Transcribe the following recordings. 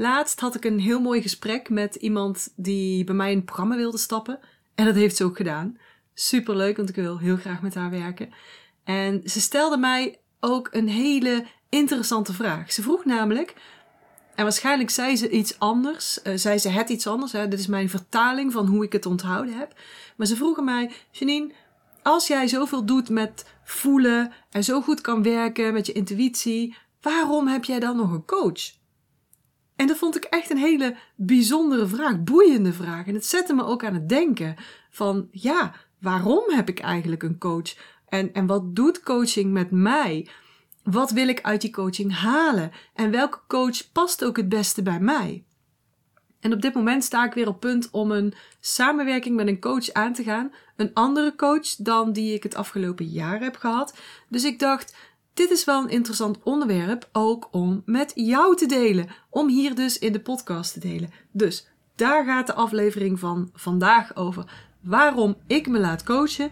Laatst had ik een heel mooi gesprek met iemand die bij mij in het programma wilde stappen. En dat heeft ze ook gedaan. Superleuk, want ik wil heel graag met haar werken. En ze stelde mij ook een hele interessante vraag. Ze vroeg namelijk, en waarschijnlijk zei ze iets anders, uh, zei ze het iets anders. Hè? Dit is mijn vertaling van hoe ik het onthouden heb. Maar ze vroegen mij, Janine, als jij zoveel doet met voelen en zo goed kan werken met je intuïtie, waarom heb jij dan nog een coach? En dat vond ik echt een hele bijzondere vraag, boeiende vraag. En het zette me ook aan het denken van, ja, waarom heb ik eigenlijk een coach? En, en wat doet coaching met mij? Wat wil ik uit die coaching halen? En welke coach past ook het beste bij mij? En op dit moment sta ik weer op punt om een samenwerking met een coach aan te gaan. Een andere coach dan die ik het afgelopen jaar heb gehad. Dus ik dacht, dit is wel een interessant onderwerp ook om met jou te delen. Om hier dus in de podcast te delen. Dus daar gaat de aflevering van vandaag over. Waarom ik me laat coachen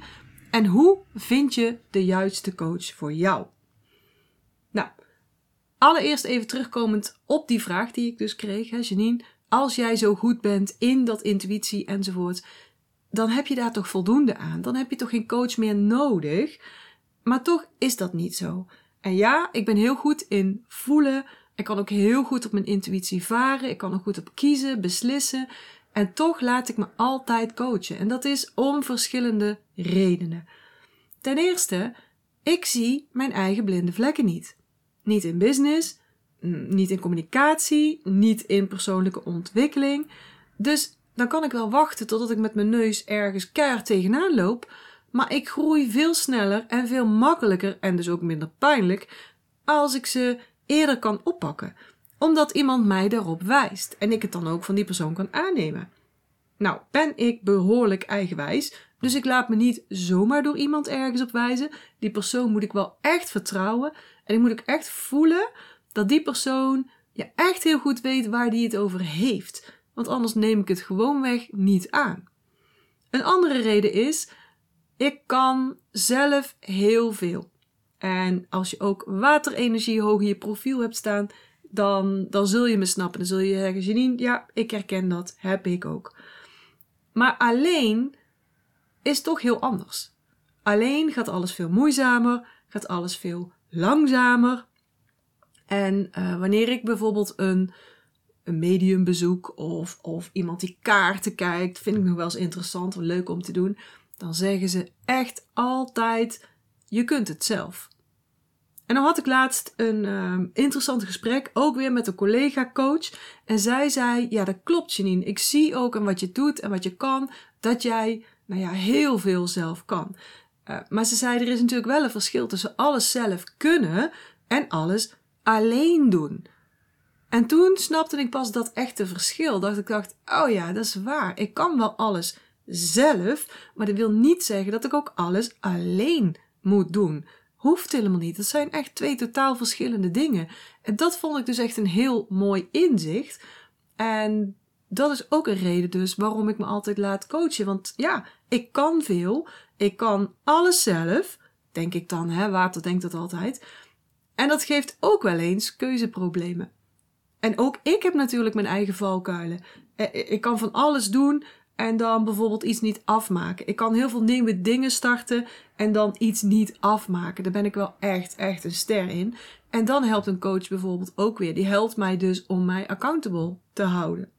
en hoe vind je de juiste coach voor jou? Nou, allereerst even terugkomend op die vraag die ik dus kreeg, hè, Janine. Als jij zo goed bent in dat intuïtie enzovoort, dan heb je daar toch voldoende aan. Dan heb je toch geen coach meer nodig. Maar toch is dat niet zo. En ja, ik ben heel goed in voelen. Ik kan ook heel goed op mijn intuïtie varen. Ik kan er goed op kiezen, beslissen. En toch laat ik me altijd coachen. En dat is om verschillende redenen. Ten eerste, ik zie mijn eigen blinde vlekken niet. Niet in business, niet in communicatie, niet in persoonlijke ontwikkeling. Dus dan kan ik wel wachten totdat ik met mijn neus ergens keihard tegenaan loop. Maar ik groei veel sneller en veel makkelijker en dus ook minder pijnlijk als ik ze eerder kan oppakken. Omdat iemand mij daarop wijst en ik het dan ook van die persoon kan aannemen. Nou, ben ik behoorlijk eigenwijs, dus ik laat me niet zomaar door iemand ergens op wijzen. Die persoon moet ik wel echt vertrouwen en ik moet ook echt voelen dat die persoon ja, echt heel goed weet waar die het over heeft. Want anders neem ik het gewoonweg niet aan. Een andere reden is, ik kan zelf heel veel. En als je ook waterenergie hoog in je profiel hebt staan, dan, dan zul je me snappen. Dan zul je zeggen, Janine, ja, ik herken dat, heb ik ook. Maar alleen is toch heel anders. Alleen gaat alles veel moeizamer, gaat alles veel langzamer. En uh, wanneer ik bijvoorbeeld een, een medium bezoek of, of iemand die kaarten kijkt, vind ik nog wel eens interessant of leuk om te doen, dan zeggen ze echt altijd: je kunt het zelf. En dan had ik laatst een uh, interessant gesprek, ook weer met een collega-coach. En zij zei: Ja, dat klopt, Janine. Ik zie ook en wat je doet en wat je kan, dat jij, nou ja, heel veel zelf kan. Uh, maar ze zei: Er is natuurlijk wel een verschil tussen alles zelf kunnen en alles alleen doen. En toen snapte ik pas dat echte verschil. Dat ik dacht: Oh ja, dat is waar. Ik kan wel alles zelf, maar dat wil niet zeggen dat ik ook alles alleen moet doen. Hoeft helemaal niet. Dat zijn echt twee totaal verschillende dingen. En dat vond ik dus echt een heel mooi inzicht. En dat is ook een reden dus waarom ik me altijd laat coachen. Want ja, ik kan veel. Ik kan alles zelf. Denk ik dan, hè? Water denkt dat altijd. En dat geeft ook wel eens keuzeproblemen. En ook ik heb natuurlijk mijn eigen valkuilen. Eh, ik kan van alles doen en dan bijvoorbeeld iets niet afmaken. Ik kan heel veel nieuwe dingen starten en dan iets niet afmaken. Daar ben ik wel echt, echt een ster in. En dan helpt een coach bijvoorbeeld ook weer. Die helpt mij dus om mij accountable te houden.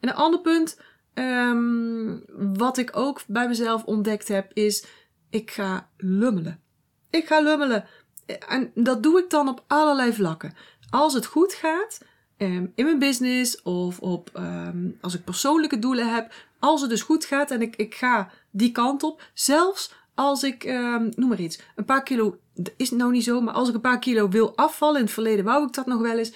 En een ander punt, um, wat ik ook bij mezelf ontdekt heb, is: ik ga lummelen. Ik ga lummelen. En dat doe ik dan op allerlei vlakken. Als het goed gaat, um, in mijn business of op, um, als ik persoonlijke doelen heb. Als het dus goed gaat en ik, ik ga die kant op. Zelfs als ik, um, noem maar iets, een paar kilo, is nou niet zo, maar als ik een paar kilo wil afvallen, in het verleden wou ik dat nog wel eens,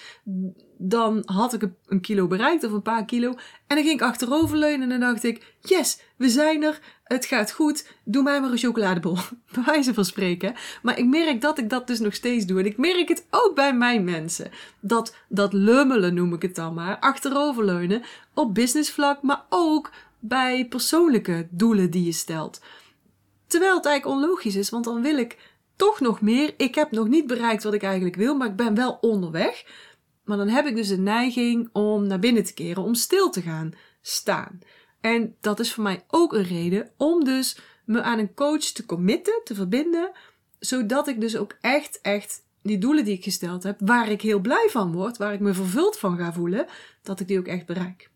dan had ik een kilo bereikt of een paar kilo. En dan ging ik achteroverleunen en dan dacht ik, yes, we zijn er, het gaat goed, doe mij maar een chocoladebol. Bij wijze van spreken. Maar ik merk dat ik dat dus nog steeds doe. En ik merk het ook bij mijn mensen. Dat, dat lummelen noem ik het dan maar, achteroverleunen, op businessvlak, maar ook bij persoonlijke doelen die je stelt. Terwijl het eigenlijk onlogisch is, want dan wil ik toch nog meer. Ik heb nog niet bereikt wat ik eigenlijk wil, maar ik ben wel onderweg. Maar dan heb ik dus de neiging om naar binnen te keren, om stil te gaan staan. En dat is voor mij ook een reden om dus me aan een coach te committen, te verbinden, zodat ik dus ook echt, echt die doelen die ik gesteld heb, waar ik heel blij van word, waar ik me vervuld van ga voelen, dat ik die ook echt bereik.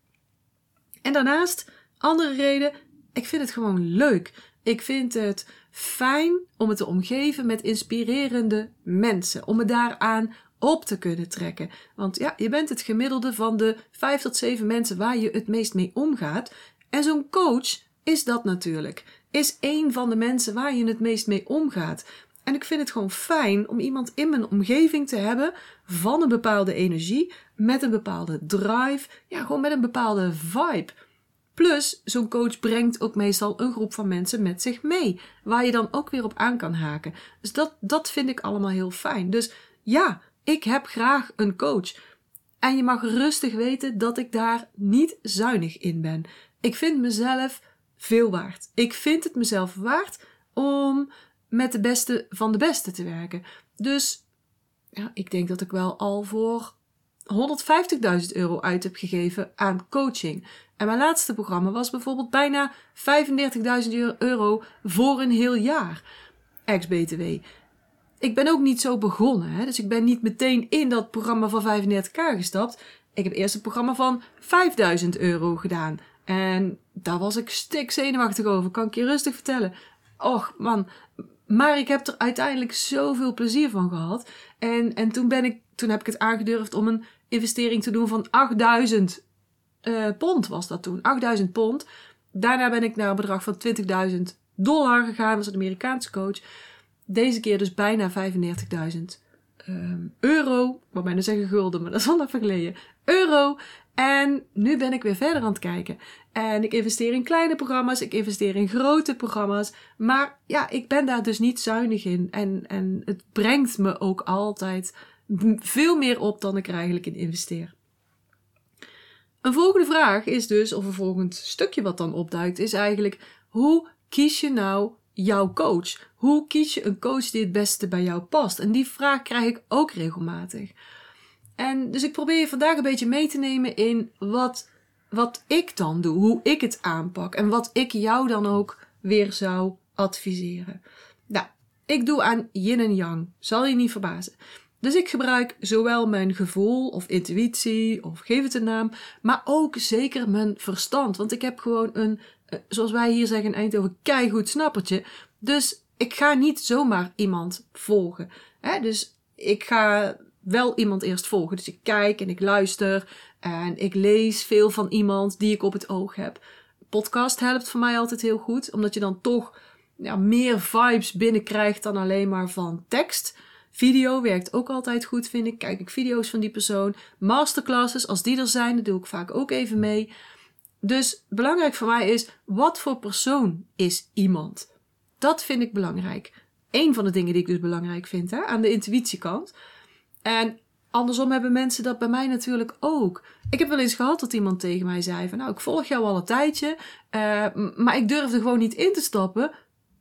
En daarnaast, andere reden, ik vind het gewoon leuk. Ik vind het fijn om het te omgeven met inspirerende mensen, om me daaraan op te kunnen trekken. Want ja, je bent het gemiddelde van de vijf tot zeven mensen waar je het meest mee omgaat. En zo'n coach is dat natuurlijk. Is één van de mensen waar je het meest mee omgaat. En ik vind het gewoon fijn om iemand in mijn omgeving te hebben van een bepaalde energie, met een bepaalde drive, ja, gewoon met een bepaalde vibe. Plus, zo'n coach brengt ook meestal een groep van mensen met zich mee, waar je dan ook weer op aan kan haken. Dus dat, dat vind ik allemaal heel fijn. Dus ja, ik heb graag een coach. En je mag rustig weten dat ik daar niet zuinig in ben. Ik vind mezelf veel waard. Ik vind het mezelf waard om met de beste van de beste te werken. Dus ja, ik denk dat ik wel al voor 150.000 euro uit heb gegeven aan coaching. En mijn laatste programma was bijvoorbeeld bijna 35.000 euro voor een heel jaar. Ex-BTW. Ik ben ook niet zo begonnen, hè? dus ik ben niet meteen in dat programma van 35k gestapt. Ik heb eerst een programma van 5000 euro gedaan. En daar was ik stik zenuwachtig over, kan ik je rustig vertellen. Och man, maar ik heb er uiteindelijk zoveel plezier van gehad. En, en toen, ben ik, toen heb ik het aangedurfd om een investering te doen van 8000 uh, eh, pond was dat toen. 8000 pond. Daarna ben ik naar een bedrag van 20.000 dollar gegaan. was een Amerikaanse coach. Deze keer dus bijna 35.000 um, euro. Ik bijna zeggen gulden, maar dat is al even geleden. Euro. En nu ben ik weer verder aan het kijken. En ik investeer in kleine programma's, ik investeer in grote programma's. Maar ja, ik ben daar dus niet zuinig in. En, en het brengt me ook altijd veel meer op dan ik er eigenlijk in investeer. Een volgende vraag is dus, of een volgend stukje wat dan opduikt, is eigenlijk: hoe kies je nou jouw coach? Hoe kies je een coach die het beste bij jou past? En die vraag krijg ik ook regelmatig. En dus ik probeer je vandaag een beetje mee te nemen in wat, wat ik dan doe, hoe ik het aanpak en wat ik jou dan ook weer zou adviseren. Nou, ik doe aan yin en yang, zal je niet verbazen. Dus ik gebruik zowel mijn gevoel of intuïtie of geef het een naam, maar ook zeker mijn verstand. Want ik heb gewoon een, zoals wij hier zeggen in Eindhoven, keigoed snappertje. Dus ik ga niet zomaar iemand volgen. Hè? Dus ik ga wel iemand eerst volgen. Dus ik kijk en ik luister en ik lees veel van iemand die ik op het oog heb. Podcast helpt voor mij altijd heel goed, omdat je dan toch ja, meer vibes binnenkrijgt dan alleen maar van tekst. Video werkt ook altijd goed, vind ik. Kijk ik video's van die persoon. Masterclasses, als die er zijn, dat doe ik vaak ook even mee. Dus belangrijk voor mij is, wat voor persoon is iemand? Dat vind ik belangrijk. Eén van de dingen die ik dus belangrijk vind, hè, aan de intuïtiekant. En andersom hebben mensen dat bij mij natuurlijk ook. Ik heb wel eens gehad dat iemand tegen mij zei van, nou, ik volg jou al een tijdje, uh, maar ik durfde gewoon niet in te stappen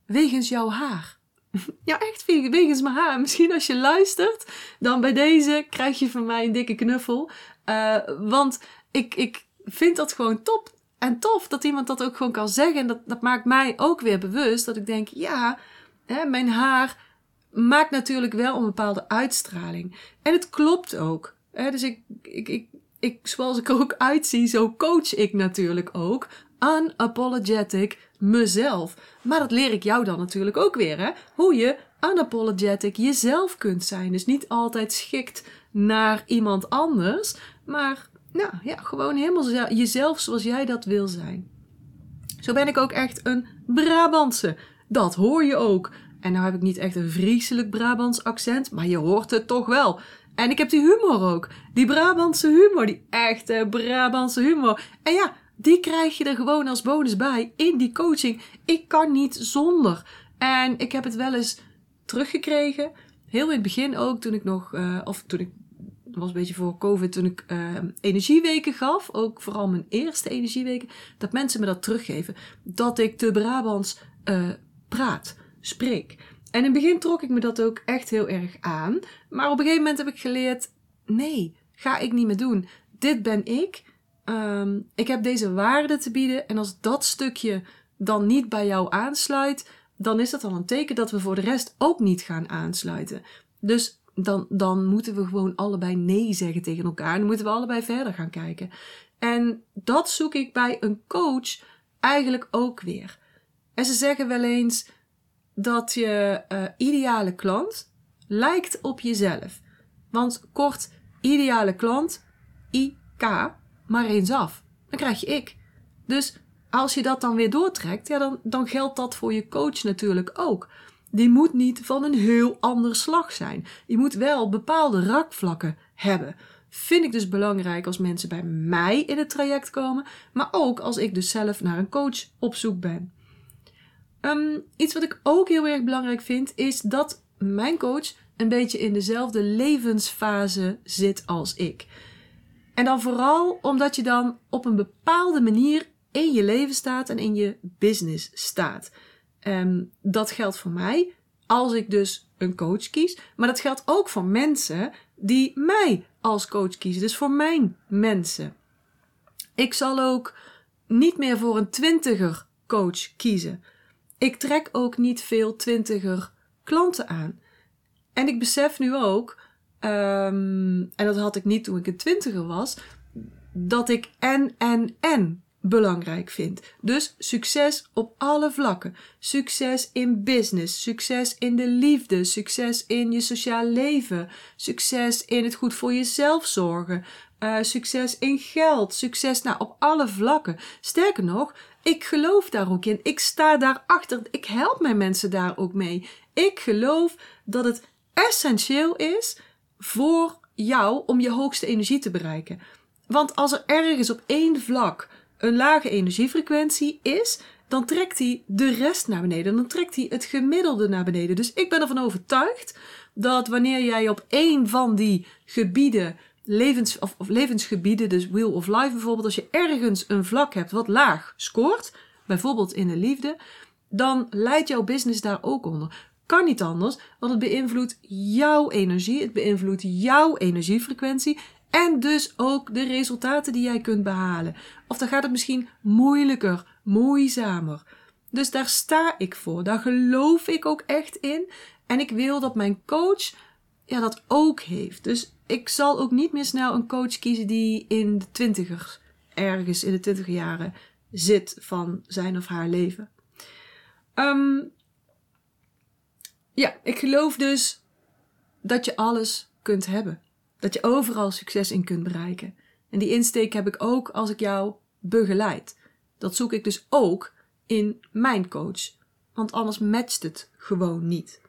wegens jouw haar. Ja, echt wegens mijn haar. Misschien als je luistert, dan bij deze krijg je van mij een dikke knuffel. Uh, want ik, ik vind dat gewoon top en tof dat iemand dat ook gewoon kan zeggen. En dat, dat maakt mij ook weer bewust dat ik denk, ja, hè, mijn haar maakt natuurlijk wel een bepaalde uitstraling. En het klopt ook. Hè? Dus ik, ik, ik, ik, zoals ik er ook uitzie, zo coach ik natuurlijk ook. Unapologetic mezelf. Maar dat leer ik jou dan natuurlijk ook weer, hè? Hoe je unapologetic jezelf kunt zijn. Dus niet altijd schikt naar iemand anders, maar nou ja, gewoon helemaal jezelf zoals jij dat wil zijn. Zo ben ik ook echt een Brabantse. Dat hoor je ook. En nou heb ik niet echt een vreselijk Brabants accent, maar je hoort het toch wel. En ik heb die humor ook. Die Brabantse humor, die echte Brabantse humor. En ja, die krijg je er gewoon als bonus bij in die coaching. Ik kan niet zonder. En ik heb het wel eens teruggekregen. Heel in het begin ook, toen ik nog, uh, of toen ik, was een beetje voor COVID, toen ik uh, energieweken gaf. Ook vooral mijn eerste energieweken. Dat mensen me dat teruggeven. Dat ik te Brabants uh, praat, spreek. En in het begin trok ik me dat ook echt heel erg aan. Maar op een gegeven moment heb ik geleerd, nee, ga ik niet meer doen. Dit ben ik. Ehm, ik heb deze waarde te bieden. En als dat stukje dan niet bij jou aansluit, dan is dat al een teken dat we voor de rest ook niet gaan aansluiten. Dus dan, dan moeten we gewoon allebei nee zeggen tegen elkaar. Dan moeten we allebei verder gaan kijken. En dat zoek ik bij een coach eigenlijk ook weer. En ze zeggen wel eens dat je uh, ideale klant lijkt op jezelf. Want kort, ideale klant, IK, maar eens af. Dan krijg je ik. Dus als je dat dan weer doortrekt, ja, dan, dan geldt dat voor je coach natuurlijk ook. Die moet niet van een heel ander slag zijn. Die moet wel bepaalde rakvlakken hebben. Vind ik dus belangrijk als mensen bij mij in het traject komen, maar ook als ik dus zelf naar een coach op zoek ben. Um, iets wat ik ook heel erg belangrijk vind, is dat mijn coach een beetje in dezelfde levensfase zit als ik. En dan vooral omdat je dan op een bepaalde manier in je leven staat en in je business staat. Um, dat geldt voor mij als ik dus een coach kies, maar dat geldt ook voor mensen die mij als coach kiezen. Dus voor mijn mensen. Ik zal ook niet meer voor een twintiger coach kiezen. Ik trek ook niet veel twintiger klanten aan. En ik besef nu ook, um, en dat had ik niet toen ik een twintiger was, dat ik en, en, en belangrijk vind. Dus succes op alle vlakken. Succes in business, succes in de liefde, succes in je sociaal leven, succes in het goed voor jezelf zorgen, uh, succes in geld, succes nou, op alle vlakken. Sterker nog, ik geloof daar ook in. Ik sta daarachter. Ik help mijn mensen daar ook mee. Ik geloof dat het essentieel is voor jou om je hoogste energie te bereiken. Want als er ergens op één vlak een lage energiefrequentie is, dan trekt hij de rest naar beneden. Dan trekt hij het gemiddelde naar beneden. Dus ik ben ervan overtuigd dat wanneer jij op één van die gebieden, levens, of, of levensgebieden, dus Wheel of Life bijvoorbeeld, als je ergens een vlak hebt wat laag scoort, bijvoorbeeld in de liefde, dan leidt jouw business daar ook onder. Kan niet anders, want het beïnvloedt jouw energie, het beïnvloedt jouw energiefrequentie en dus ook de resultaten die jij kunt behalen. Of dan gaat het misschien moeilijker, moeizamer. Dus daar sta ik voor. Daar geloof ik ook echt in. En ik wil dat mijn coach ja, dat ook heeft. Dus ik zal ook niet meer snel een coach kiezen die in de twintigers, ergens in de twintiger jaren zit van zijn of haar leven. Um, ja, ik geloof dus dat je alles kunt hebben. Dat je overal succes in kunt bereiken. En die insteek heb ik ook als ik jou begeleid. Dat zoek ik dus ook in mijn coach. Want anders matcht het gewoon niet.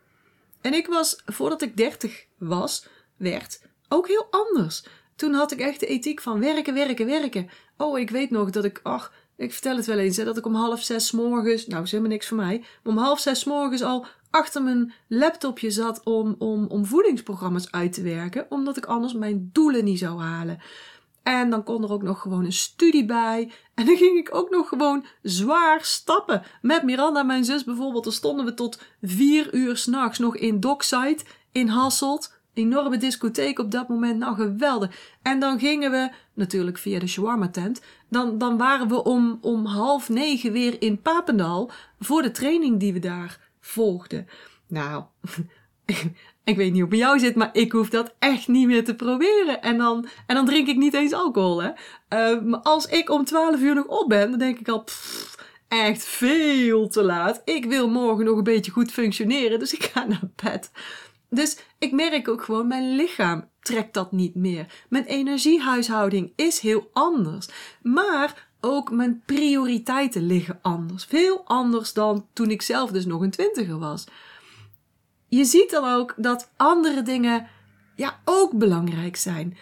En ik was, voordat ik 30 was, werd, ook heel anders. Toen had ik echt de ethiek van werken, werken, werken. Oh, ik weet nog dat ik, ach, ik vertel het wel eens, dat ik om half zes morgens, nou is helemaal niks voor mij, maar om half zes morgens al achter mijn laptopje zat om, om, om voedingsprogramma's uit te werken, omdat ik anders mijn doelen niet zou halen. En dan kon er ook nog gewoon een studie bij. En dan ging ik ook nog gewoon zwaar stappen. Met Miranda, mijn zus bijvoorbeeld. Dan stonden we tot vier uur s'nachts nog in Dockside in Hasselt. Enorme discotheek op dat moment. Nou, geweldig. En dan gingen we, natuurlijk via de shawarma tent. Dan, dan waren we om, om half negen weer in Papendal. Voor de training die we daar volgden. Nou, ik weet niet hoe bij jou zit, maar ik hoef dat echt niet meer te proberen. En dan, en dan drink ik niet eens alcohol, hè. Uh, maar als ik om 12 uur nog op ben, dan denk ik al, echt veel te laat. Ik wil morgen nog een beetje goed functioneren, dus ik ga naar bed. Dus ik merk ook gewoon, mijn lichaam trekt dat niet meer. Mijn energiehuishouding is heel anders. Maar ook mijn prioriteiten liggen anders. Veel anders dan toen ik zelf dus nog een twintiger was. Je ziet dan ook dat andere dingen ja, ook belangrijk zijn.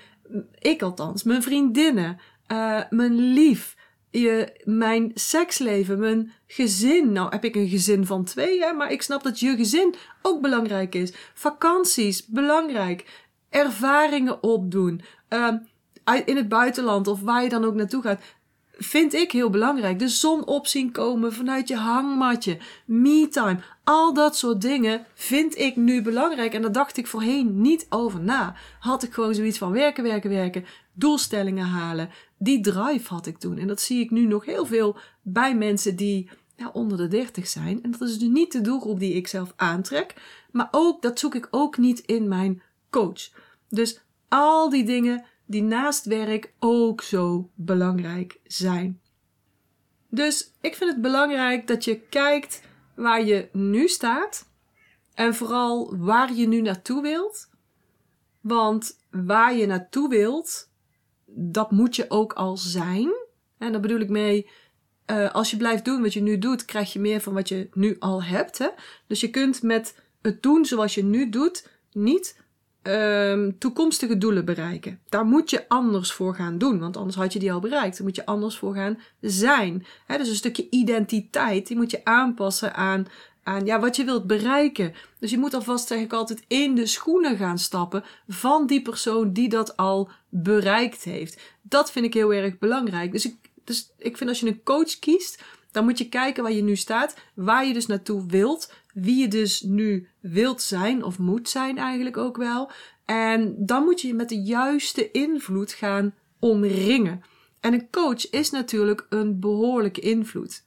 Ik althans, mijn vriendinnen, uh, mijn lief, je, mijn seksleven, mijn gezin. Nou heb ik een gezin van twee, hè, maar ik snap dat je gezin ook belangrijk is. Vakanties, belangrijk. Ervaringen opdoen. Uh, in het buitenland of waar je dan ook naartoe gaat vind ik heel belangrijk. De zon opzien komen vanuit je hangmatje. Me-time. Al dat soort dingen vind ik nu belangrijk. En daar dacht ik voorheen niet over na. Had ik gewoon zoiets van werken, werken, werken. Doelstellingen halen. Die drive had ik toen. En dat zie ik nu nog heel veel bij mensen die onder de 30 zijn. En dat is dus niet de doelgroep die ik zelf aantrek. Maar ook, dat zoek ik ook niet in mijn coach. Dus al die dingen die naast werk ook zo belangrijk zijn. Dus ik vind het belangrijk dat je kijkt waar je nu staat en vooral waar je nu naartoe wilt. Want waar je naartoe wilt, dat moet je ook al zijn. En daar bedoel ik mee, uh, als je blijft doen wat je nu doet, krijg je meer van wat je nu al hebt. Hè? Dus je kunt met het doen zoals je nu doet, niet um, toekomstige doelen bereiken. Daar moet je anders voor gaan doen, want anders had je die al bereikt. Daar moet je anders voor gaan zijn. Dus een stukje identiteit, die moet je aanpassen aan, aan ja, wat je wilt bereiken. Dus je moet alvast, zeg ik altijd, in de schoenen gaan stappen van die persoon die dat al bereikt heeft. Dat vind ik heel erg belangrijk. Dus ik, dus ik vind als je een coach kiest, dan moet je kijken waar je nu staat, waar je dus naartoe wilt, wie je dus nu wilt zijn of moet zijn eigenlijk ook wel. En dan moet je je met de juiste invloed gaan omringen. En een coach is natuurlijk een behoorlijke invloed.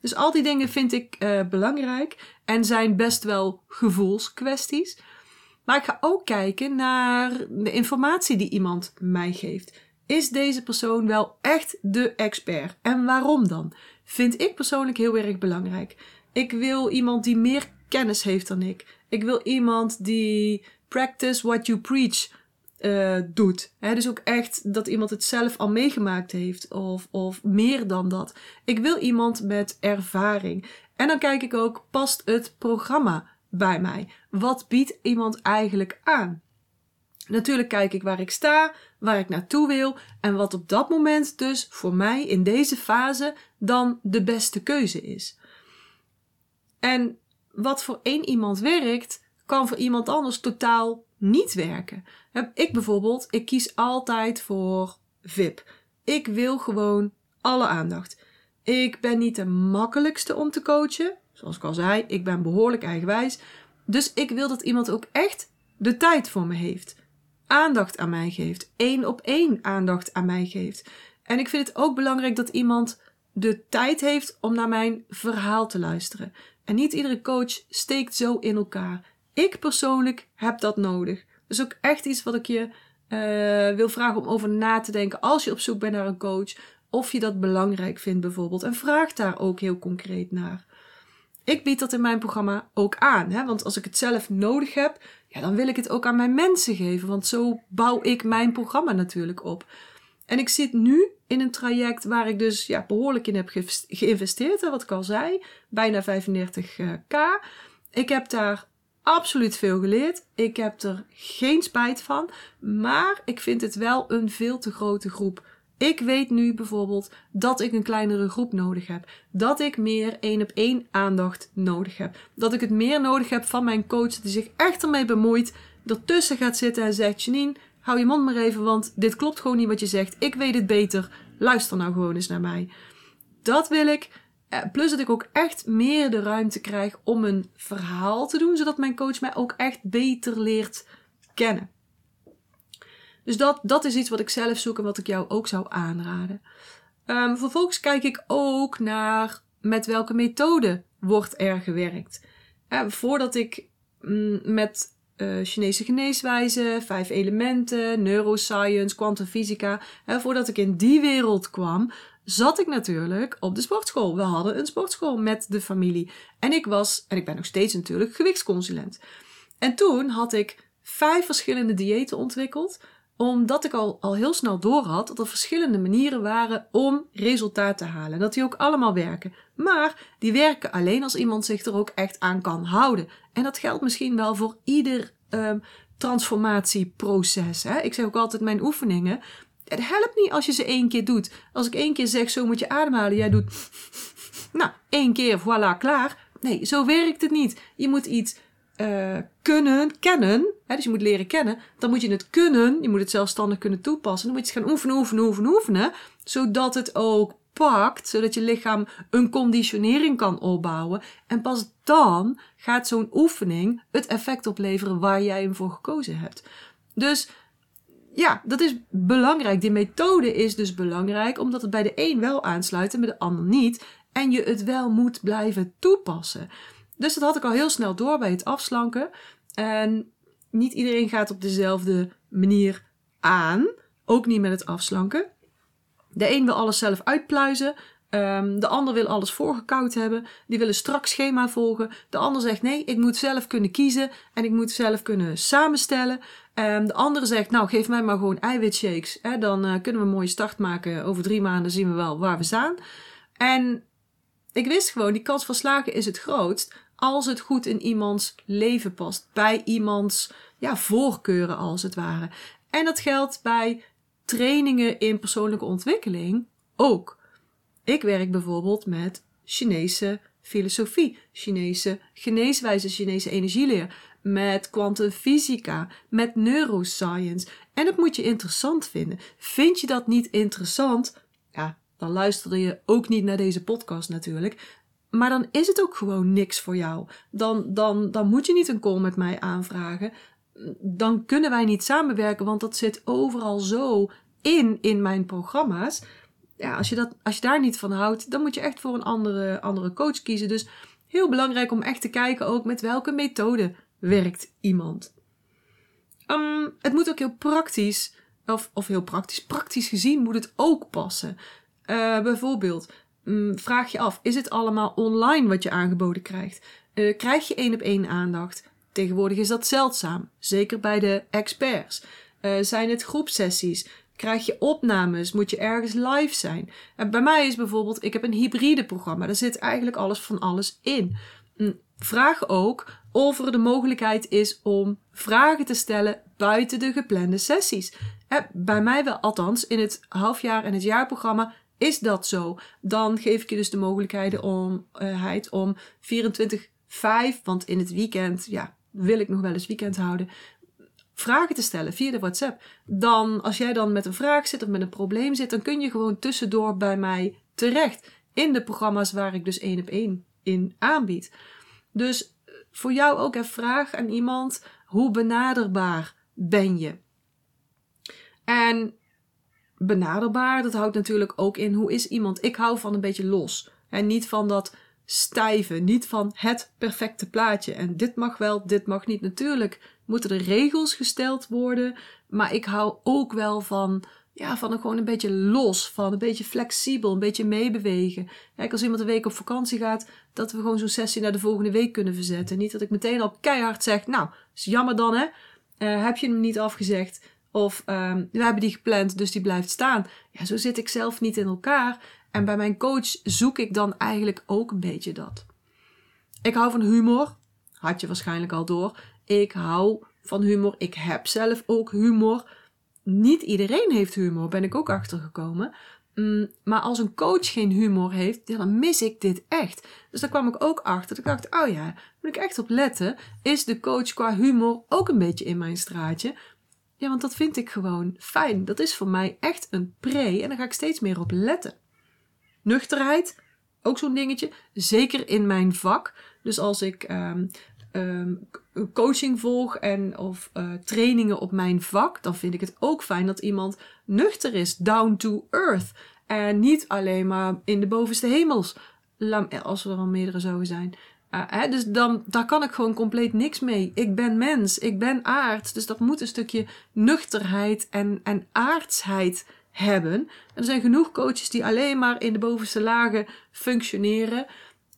Dus al die dingen vind ik uh, belangrijk en zijn best wel gevoelskwesties. Maar ik ga ook kijken naar de informatie die iemand mij geeft. Is deze persoon wel echt de expert? En waarom dan? Vind ik persoonlijk heel erg belangrijk. Ik wil iemand die meer kennis heeft dan ik. Ik wil iemand die practice what you preach uh, doet. Dus ook echt dat iemand het zelf al meegemaakt heeft of, of meer dan dat. Ik wil iemand met ervaring. En dan kijk ik ook, past het programma bij mij? Wat biedt iemand eigenlijk aan? Natuurlijk kijk ik waar ik sta, waar ik naartoe wil en wat op dat moment dus voor mij in deze fase dan de beste keuze is. En wat voor één iemand werkt, kan voor iemand anders totaal niet werken. Ik bijvoorbeeld, ik kies altijd voor VIP. Ik wil gewoon alle aandacht. Ik ben niet de makkelijkste om te coachen. Zoals ik al zei, ik ben behoorlijk eigenwijs. Dus ik wil dat iemand ook echt de tijd voor me heeft. Aandacht aan mij geeft. één op één aandacht aan mij geeft. En ik vind het ook belangrijk dat iemand de tijd heeft om naar mijn verhaal te luisteren. En niet iedere coach steekt zo in elkaar. Ik persoonlijk heb dat nodig. Dus ook echt iets wat ik je uh, wil vragen om over na te denken als je op zoek bent naar een coach. Of je dat belangrijk vindt bijvoorbeeld. En vraag daar ook heel concreet naar. Ik bied dat in mijn programma ook aan. Hè? Want als ik het zelf nodig heb, ja, dan wil ik het ook aan mijn mensen geven. Want zo bouw ik mijn programma natuurlijk op. En ik zit nu in een traject waar ik dus ja, behoorlijk in heb geïnvesteerd. Wat ik al zei, bijna 35k. Ik heb daar absoluut veel geleerd. Ik heb er geen spijt van. Maar ik vind het wel een veel te grote groep. Ik weet nu bijvoorbeeld dat ik een kleinere groep nodig heb. Dat ik meer één op één aandacht nodig heb. Dat ik het meer nodig heb van mijn coach die zich echt ermee bemoeit. Ertussen gaat zitten en zegt: Janine, hou je mond maar even, want dit klopt gewoon niet wat je zegt. Ik weet het beter. Luister nou gewoon eens naar mij. Dat wil ik. Eh, plus dat ik ook echt meer de ruimte krijg om een verhaal te doen, zodat mijn coach mij ook echt beter leert kennen. Dus dat, dat is iets wat ik zelf zoek en wat ik jou ook zou aanraden. Um, vervolgens kijk ik ook naar met welke methode wordt er gewerkt. Uh, voordat ik mm, met uh, Chinese geneeswijze, vijf elementen, neuroscience, kwantumfysica. voordat ik in die wereld kwam, zat ik natuurlijk op de sportschool. We hadden een sportschool met de familie. En ik was, en ik ben nog steeds natuurlijk, gewichtsconsulent. En toen had ik vijf verschillende diëten ontwikkeld omdat ik al, al heel snel door had dat er verschillende manieren waren om resultaat te halen. En dat die ook allemaal werken. Maar die werken alleen als iemand zich er ook echt aan kan houden. En dat geldt misschien wel voor ieder um, transformatieproces. Hè? Ik zeg ook altijd mijn oefeningen. Het helpt niet als je ze één keer doet. Als ik één keer zeg, zo moet je ademhalen. Jij doet, nou, één keer, voilà, klaar. Nee, zo werkt het niet. Je moet iets uh, kunnen, kennen. Hè, dus je moet leren kennen. Dan moet je het kunnen. Je moet het zelfstandig kunnen toepassen. Dan moet je het gaan oefenen, oefenen, oefenen, oefenen. Zodat het ook pakt, zodat je lichaam een conditionering kan opbouwen. En pas dan gaat zo'n oefening het effect opleveren waar jij hem voor gekozen hebt. Dus ja, dat is belangrijk. Die methode is dus belangrijk, omdat het bij de een wel aansluit en bij de ander niet. En je het wel moet blijven toepassen. Dus dat had ik al heel snel door bij het afslanken. En niet iedereen gaat op dezelfde manier aan. Ook niet met het afslanken. De een wil alles zelf uitpluizen. Um, de ander wil alles voorgekoud hebben. Die wil een strak schema volgen. De ander zegt nee, ik moet zelf kunnen kiezen. En ik moet zelf kunnen samenstellen. Um, de andere zegt nou geef mij maar gewoon eiwitshakes. Hè, dan uh, kunnen we een mooie start maken. Over drie maanden zien we wel waar we staan. En ik wist gewoon, die kans van slagen is het grootst als het goed in iemands leven past. Bij iemands ja, voorkeuren als het ware. En dat geldt bij trainingen in persoonlijke ontwikkeling ook. Ik werk bijvoorbeeld met Chinese filosofie, Chinese geneeswijze, Chinese energieleer, met kwantumfysica, met neuroscience. En dat moet je interessant vinden. Vind je dat niet interessant? Ja, dan luister je ook niet naar deze podcast natuurlijk. Maar dan is het ook gewoon niks voor jou. Dan, dan, dan moet je niet een call met mij aanvragen. Dan kunnen wij niet samenwerken, want dat zit overal zo in in mijn programma's. Ja, als je, dat, als je daar niet van houdt, dan moet je echt voor een andere, andere coach kiezen. Dus heel belangrijk om echt te kijken ook met welke methode werkt iemand. Um, het moet ook heel praktisch, of, of heel praktisch, praktisch gezien moet het ook passen. Uh, bijvoorbeeld, um, vraag je af, is het allemaal online wat je aangeboden krijgt? Uh, krijg je één op één aandacht? Tegenwoordig is dat zeldzaam, zeker bij de experts. Uh, zijn het groepsessies? Krijg je opnames? Moet je ergens live zijn? En bij mij is bijvoorbeeld, ik heb een hybride programma. Daar zit eigenlijk alles van alles in. Mm, vraag ook of er de mogelijkheid is om vragen te stellen buiten de geplande sessies. Bij mij wel, althans in het halfjaar en het jaarprogramma is dat zo. Dan geef ik je dus de mogelijkheid om, uh, om 24-5, want in het weekend, ja, wil ik nog wel eens weekend houden, vragen te stellen via de WhatsApp. Dan, als jij dan met een vraag zit of met een probleem zit, dan kun je gewoon tussendoor bij mij terecht. In de programma's waar ik dus één op één in aanbied. Dus eh, voor jou ook een vraag aan iemand: hoe benaderbaar ben je? En benaderbaar, dat houdt natuurlijk ook in hoe is iemand. Ik hou van een beetje los. En niet van dat stijve, niet van het perfecte plaatje. En dit mag wel, dit mag niet. Natuurlijk moeten er regels gesteld worden. Maar ik hou ook wel van, ja, van een, gewoon een beetje los. Van een beetje flexibel, een beetje meebewegen. Kijk, als iemand een week op vakantie gaat, dat we gewoon zo'n sessie naar de volgende week kunnen verzetten. Niet dat ik meteen al keihard zeg, nou, is jammer dan hè. Uh, heb je hem niet afgezegd? Of um, we hebben die gepland, dus die blijft staan. Ja, zo zit ik zelf niet in elkaar. En bij mijn coach zoek ik dan eigenlijk ook een beetje dat. Ik hou van humor. Had je waarschijnlijk al door. Ik hou van humor. Ik heb zelf ook humor. Niet iedereen heeft humor, ben ik ook achtergekomen. Mm, maar als een coach geen humor heeft, dan mis ik dit echt. Dus daar kwam ik ook achter. Ik dacht, oh ja, moet ik echt op letten. Is de coach qua humor ook een beetje in mijn straatje? Ja, want dat vind ik gewoon fijn. Dat is voor mij echt een pre en daar ga ik steeds meer op letten. Nuchterheid, ook zo'n dingetje. Zeker in mijn vak. Dus als ik um, um, coaching volg en of uh, trainingen op mijn vak, dan vind ik het ook fijn dat iemand nuchter is, down to earth. En niet alleen maar in de bovenste hemels, als er al meerdere zouden zijn. Hè, dus dan, daar kan ik gewoon compleet niks mee. Ik ben mens, ik ben aard. Dus dat moet een stukje nuchterheid en, en aardsheid hebben. En er zijn genoeg coaches die alleen maar in de bovenste lagen functioneren.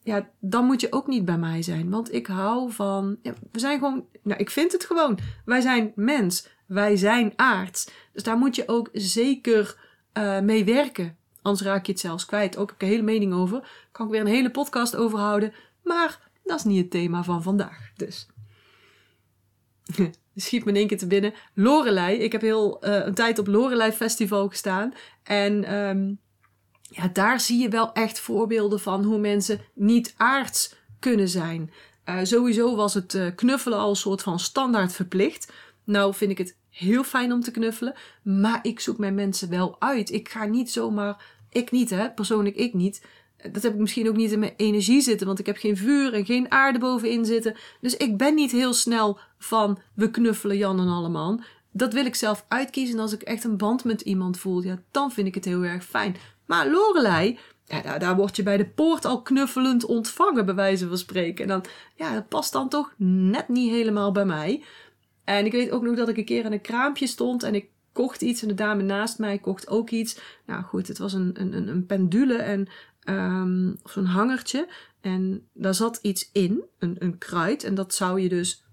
Ja, dan moet je ook niet bij mij zijn. Want ik hou van. We zijn gewoon. Nou, ik vind het gewoon. Wij zijn mens. Wij zijn aards. Dus daar moet je ook zeker uh, mee werken. Anders raak je het zelfs kwijt. Ook heb ik een hele mening over. Kan ik weer een hele podcast over houden. Maar dat is niet het thema van vandaag. Dus. schiet me in één keer te binnen. Lorelei. Ik heb heel uh, een tijd op Lorelei Festival gestaan. En um, ja, daar zie je wel echt voorbeelden van hoe mensen niet aards kunnen zijn. Uh, sowieso was het uh, knuffelen al een soort van standaard verplicht. Nou vind ik het heel fijn om te knuffelen. Maar ik zoek mijn mensen wel uit. Ik ga niet zomaar Ik niet, hè? Persoonlijk ik niet. Dat heb ik misschien ook niet in mijn energie zitten, want ik heb geen vuur en geen aarde bovenin zitten. Dus ik ben niet heel snel van we knuffelen Jan en Alleman. Dat wil ik zelf uitkiezen. En als ik echt een band met iemand voel, ja, dan vind ik het heel erg fijn. Maar Lorelei, ja, daar, daar word je bij de poort al knuffelend ontvangen, bij wijze van spreken. En dan, ja, dat past dan toch net niet helemaal bij mij. En ik weet ook nog dat ik een keer in een kraampje stond en ik kocht iets en de dame naast mij kocht ook iets. Nou goed, het was een, een, een pendule en um, zo'n hangertje. En daar zat iets in, een, een kruid. En dat zou je dus,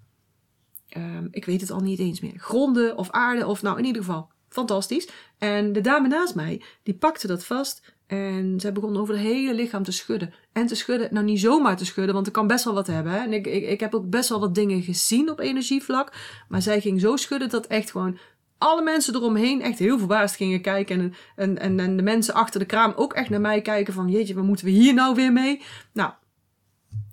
um, ik weet het al niet eens meer, gronden of aarde of nou in ieder geval fantastisch. En de dame naast mij, die pakte dat vast en zij begon over het hele lichaam te schudden. En te schudden, nou niet zomaar te schudden, want ik kan best wel wat hebben. Hè? En ik, ik, ik heb ook best wel wat dingen gezien op energievlak. Maar zij ging zo schudden dat echt gewoon alle mensen eromheen echt heel verbaasd gingen kijken. En, en, en, de mensen achter de kraam ook echt naar mij kijken van... Jeetje, wat moeten we hier nou weer mee? Nou,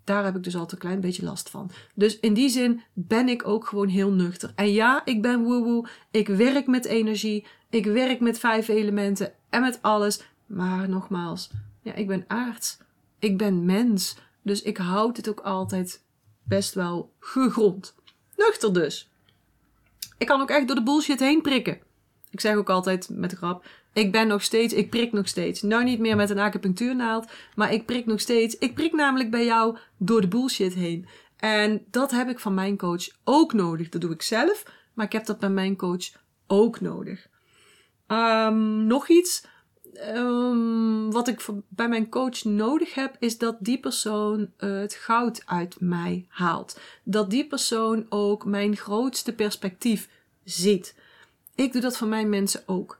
daar heb ik dus altijd een klein beetje last van. Dus in die zin ben ik ook gewoon heel nuchter. En ja, ik ben woewoe. Ik werk met energie. Ik werk met vijf elementen en met alles. Maar nogmaals, ja, ik ben aards. Ik ben mens. Dus ik houd het ook altijd best wel gegrond. Nuchter dus. Ik kan ook echt door de bullshit heen prikken. Ik zeg ook altijd met de grap: ik ben nog steeds, ik prik nog steeds. Nou niet meer met een acupunctuurnaald, maar ik prik nog steeds. Ik prik namelijk bij jou door de bullshit heen. En dat heb ik van mijn coach ook nodig. Dat doe ik zelf, maar ik heb dat bij mijn coach ook nodig. Um, nog iets. Um, wat ik bij mijn coach nodig heb, is dat die persoon het goud uit mij haalt. Dat die persoon ook mijn grootste perspectief ziet. Ik doe dat van mijn mensen ook.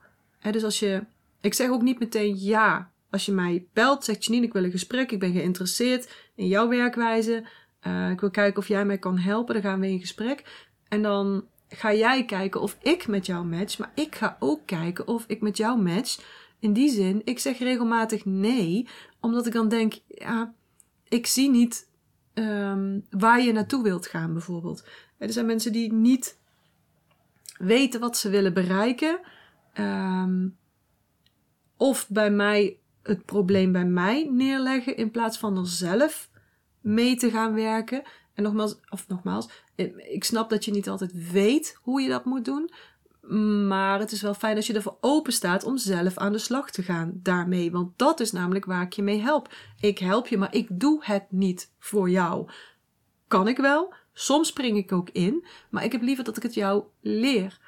dus als je, ik zeg ook niet meteen ja. Als je mij belt, zegt Janine, ik wil een gesprek, ik ben geïnteresseerd in jouw werkwijze. Uh, ik wil kijken of jij mij kan helpen, dan gaan we in gesprek. En dan ga jij kijken of ik met jou match, maar ik ga ook kijken of ik met jou match in die zin, ik zeg regelmatig nee, omdat ik dan denk, ja, ik zie niet um, waar je naartoe wilt gaan, bijvoorbeeld. Er zijn mensen die niet weten wat ze willen bereiken, um, of bij mij het probleem bij mij neerleggen in plaats van er zelf mee te gaan werken. En nogmaals, of nogmaals, ik snap dat je niet altijd weet hoe je dat moet doen. Maar het is wel fijn als je ervoor open staat om zelf aan de slag te gaan daarmee. Want dat is namelijk waar ik je mee help. Ik help je, maar ik doe het niet voor jou. Kan ik wel. Soms spring ik ook in. Maar ik heb liever dat ik het jou leer.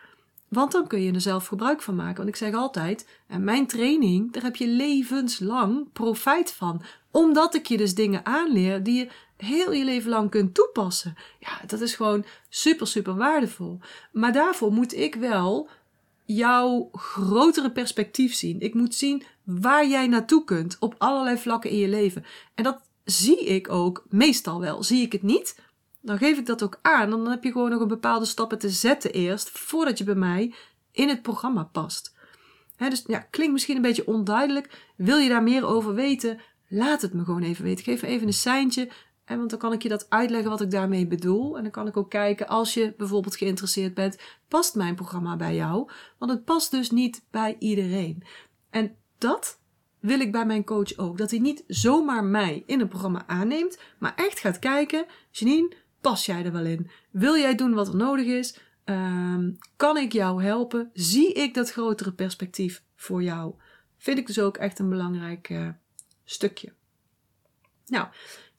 Want dan kun je er zelf gebruik van maken. Want ik zeg altijd, en mijn training, daar heb je levenslang profijt van. Omdat ik je dus dingen aanleer die je heel je leven lang kunt toepassen. Ja, dat is gewoon super, super waardevol. Maar daarvoor moet ik wel jouw grotere perspectief zien. Ik moet zien waar jij naartoe kunt op allerlei vlakken in je leven. En dat zie ik ook meestal wel. Zie ik het niet, dan geef ik dat ook aan. Dan heb je gewoon nog een bepaalde stappen te zetten eerst, voordat je bij mij in het programma past. dus ja, klinkt misschien een beetje onduidelijk. Wil je daar meer over weten? Laat het me gewoon even weten. Geef even een seintje. En want dan kan ik je dat uitleggen wat ik daarmee bedoel. En dan kan ik ook kijken, als je bijvoorbeeld geïnteresseerd bent, past mijn programma bij jou? Want het past dus niet bij iedereen. En dat wil ik bij mijn coach ook. Dat hij niet zomaar mij in een programma aanneemt, maar echt gaat kijken, Janine, pas jij er wel in? Wil jij doen wat er nodig is? Um, kan ik jou helpen? Zie ik dat grotere perspectief voor jou? Vind ik dus ook echt een belangrijk uh, stukje. Nou,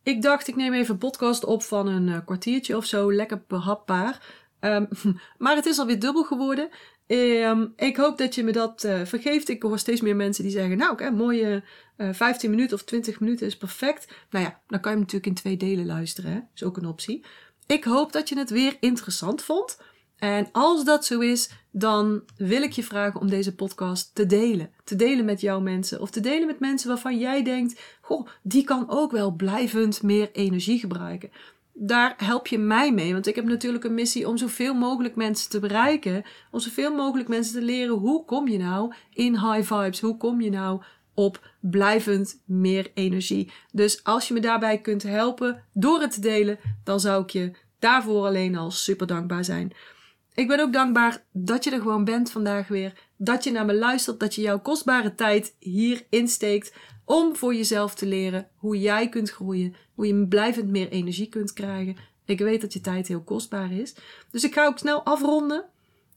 ik dacht, ik neem even een podcast op van een uh, kwartiertje of zo. Lekker behapbaar. Um, maar het is alweer dubbel geworden. Um, ik hoop dat je me dat uh, vergeeft. Ik hoor steeds meer mensen die zeggen: Nou, oké, mooie uh, 15 minuten of 20 minuten is perfect. Nou ja, dan kan je hem natuurlijk in twee delen luisteren. Hè? is ook een optie. Ik hoop dat je het weer interessant vond. En als dat zo is, dan wil ik je vragen om deze podcast te delen. Te delen met jouw mensen of te delen met mensen waarvan jij denkt: Goh, die kan ook wel blijvend meer energie gebruiken. Daar help je mij mee, want ik heb natuurlijk een missie om zoveel mogelijk mensen te bereiken. Om zoveel mogelijk mensen te leren hoe kom je nou in high vibes? Hoe kom je nou op blijvend meer energie? Dus als je me daarbij kunt helpen door het te delen, dan zou ik je daarvoor alleen al super dankbaar zijn. Ik ben ook dankbaar dat je er gewoon bent vandaag weer. Dat je naar me luistert, dat je jouw kostbare tijd hier insteekt om voor jezelf te leren hoe jij kunt groeien, hoe je blijvend meer energie kunt krijgen. Ik weet dat je tijd heel kostbaar is. Dus ik ga ook snel afronden.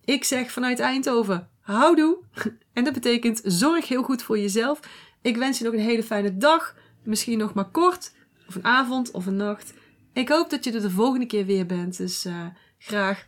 Ik zeg vanuit Eindhoven, houdoe. En dat betekent zorg heel goed voor jezelf. Ik wens je nog een hele fijne dag. Misschien nog maar kort. Of een avond of een nacht. Ik hoop dat je er de volgende keer weer bent. Dus uh, graag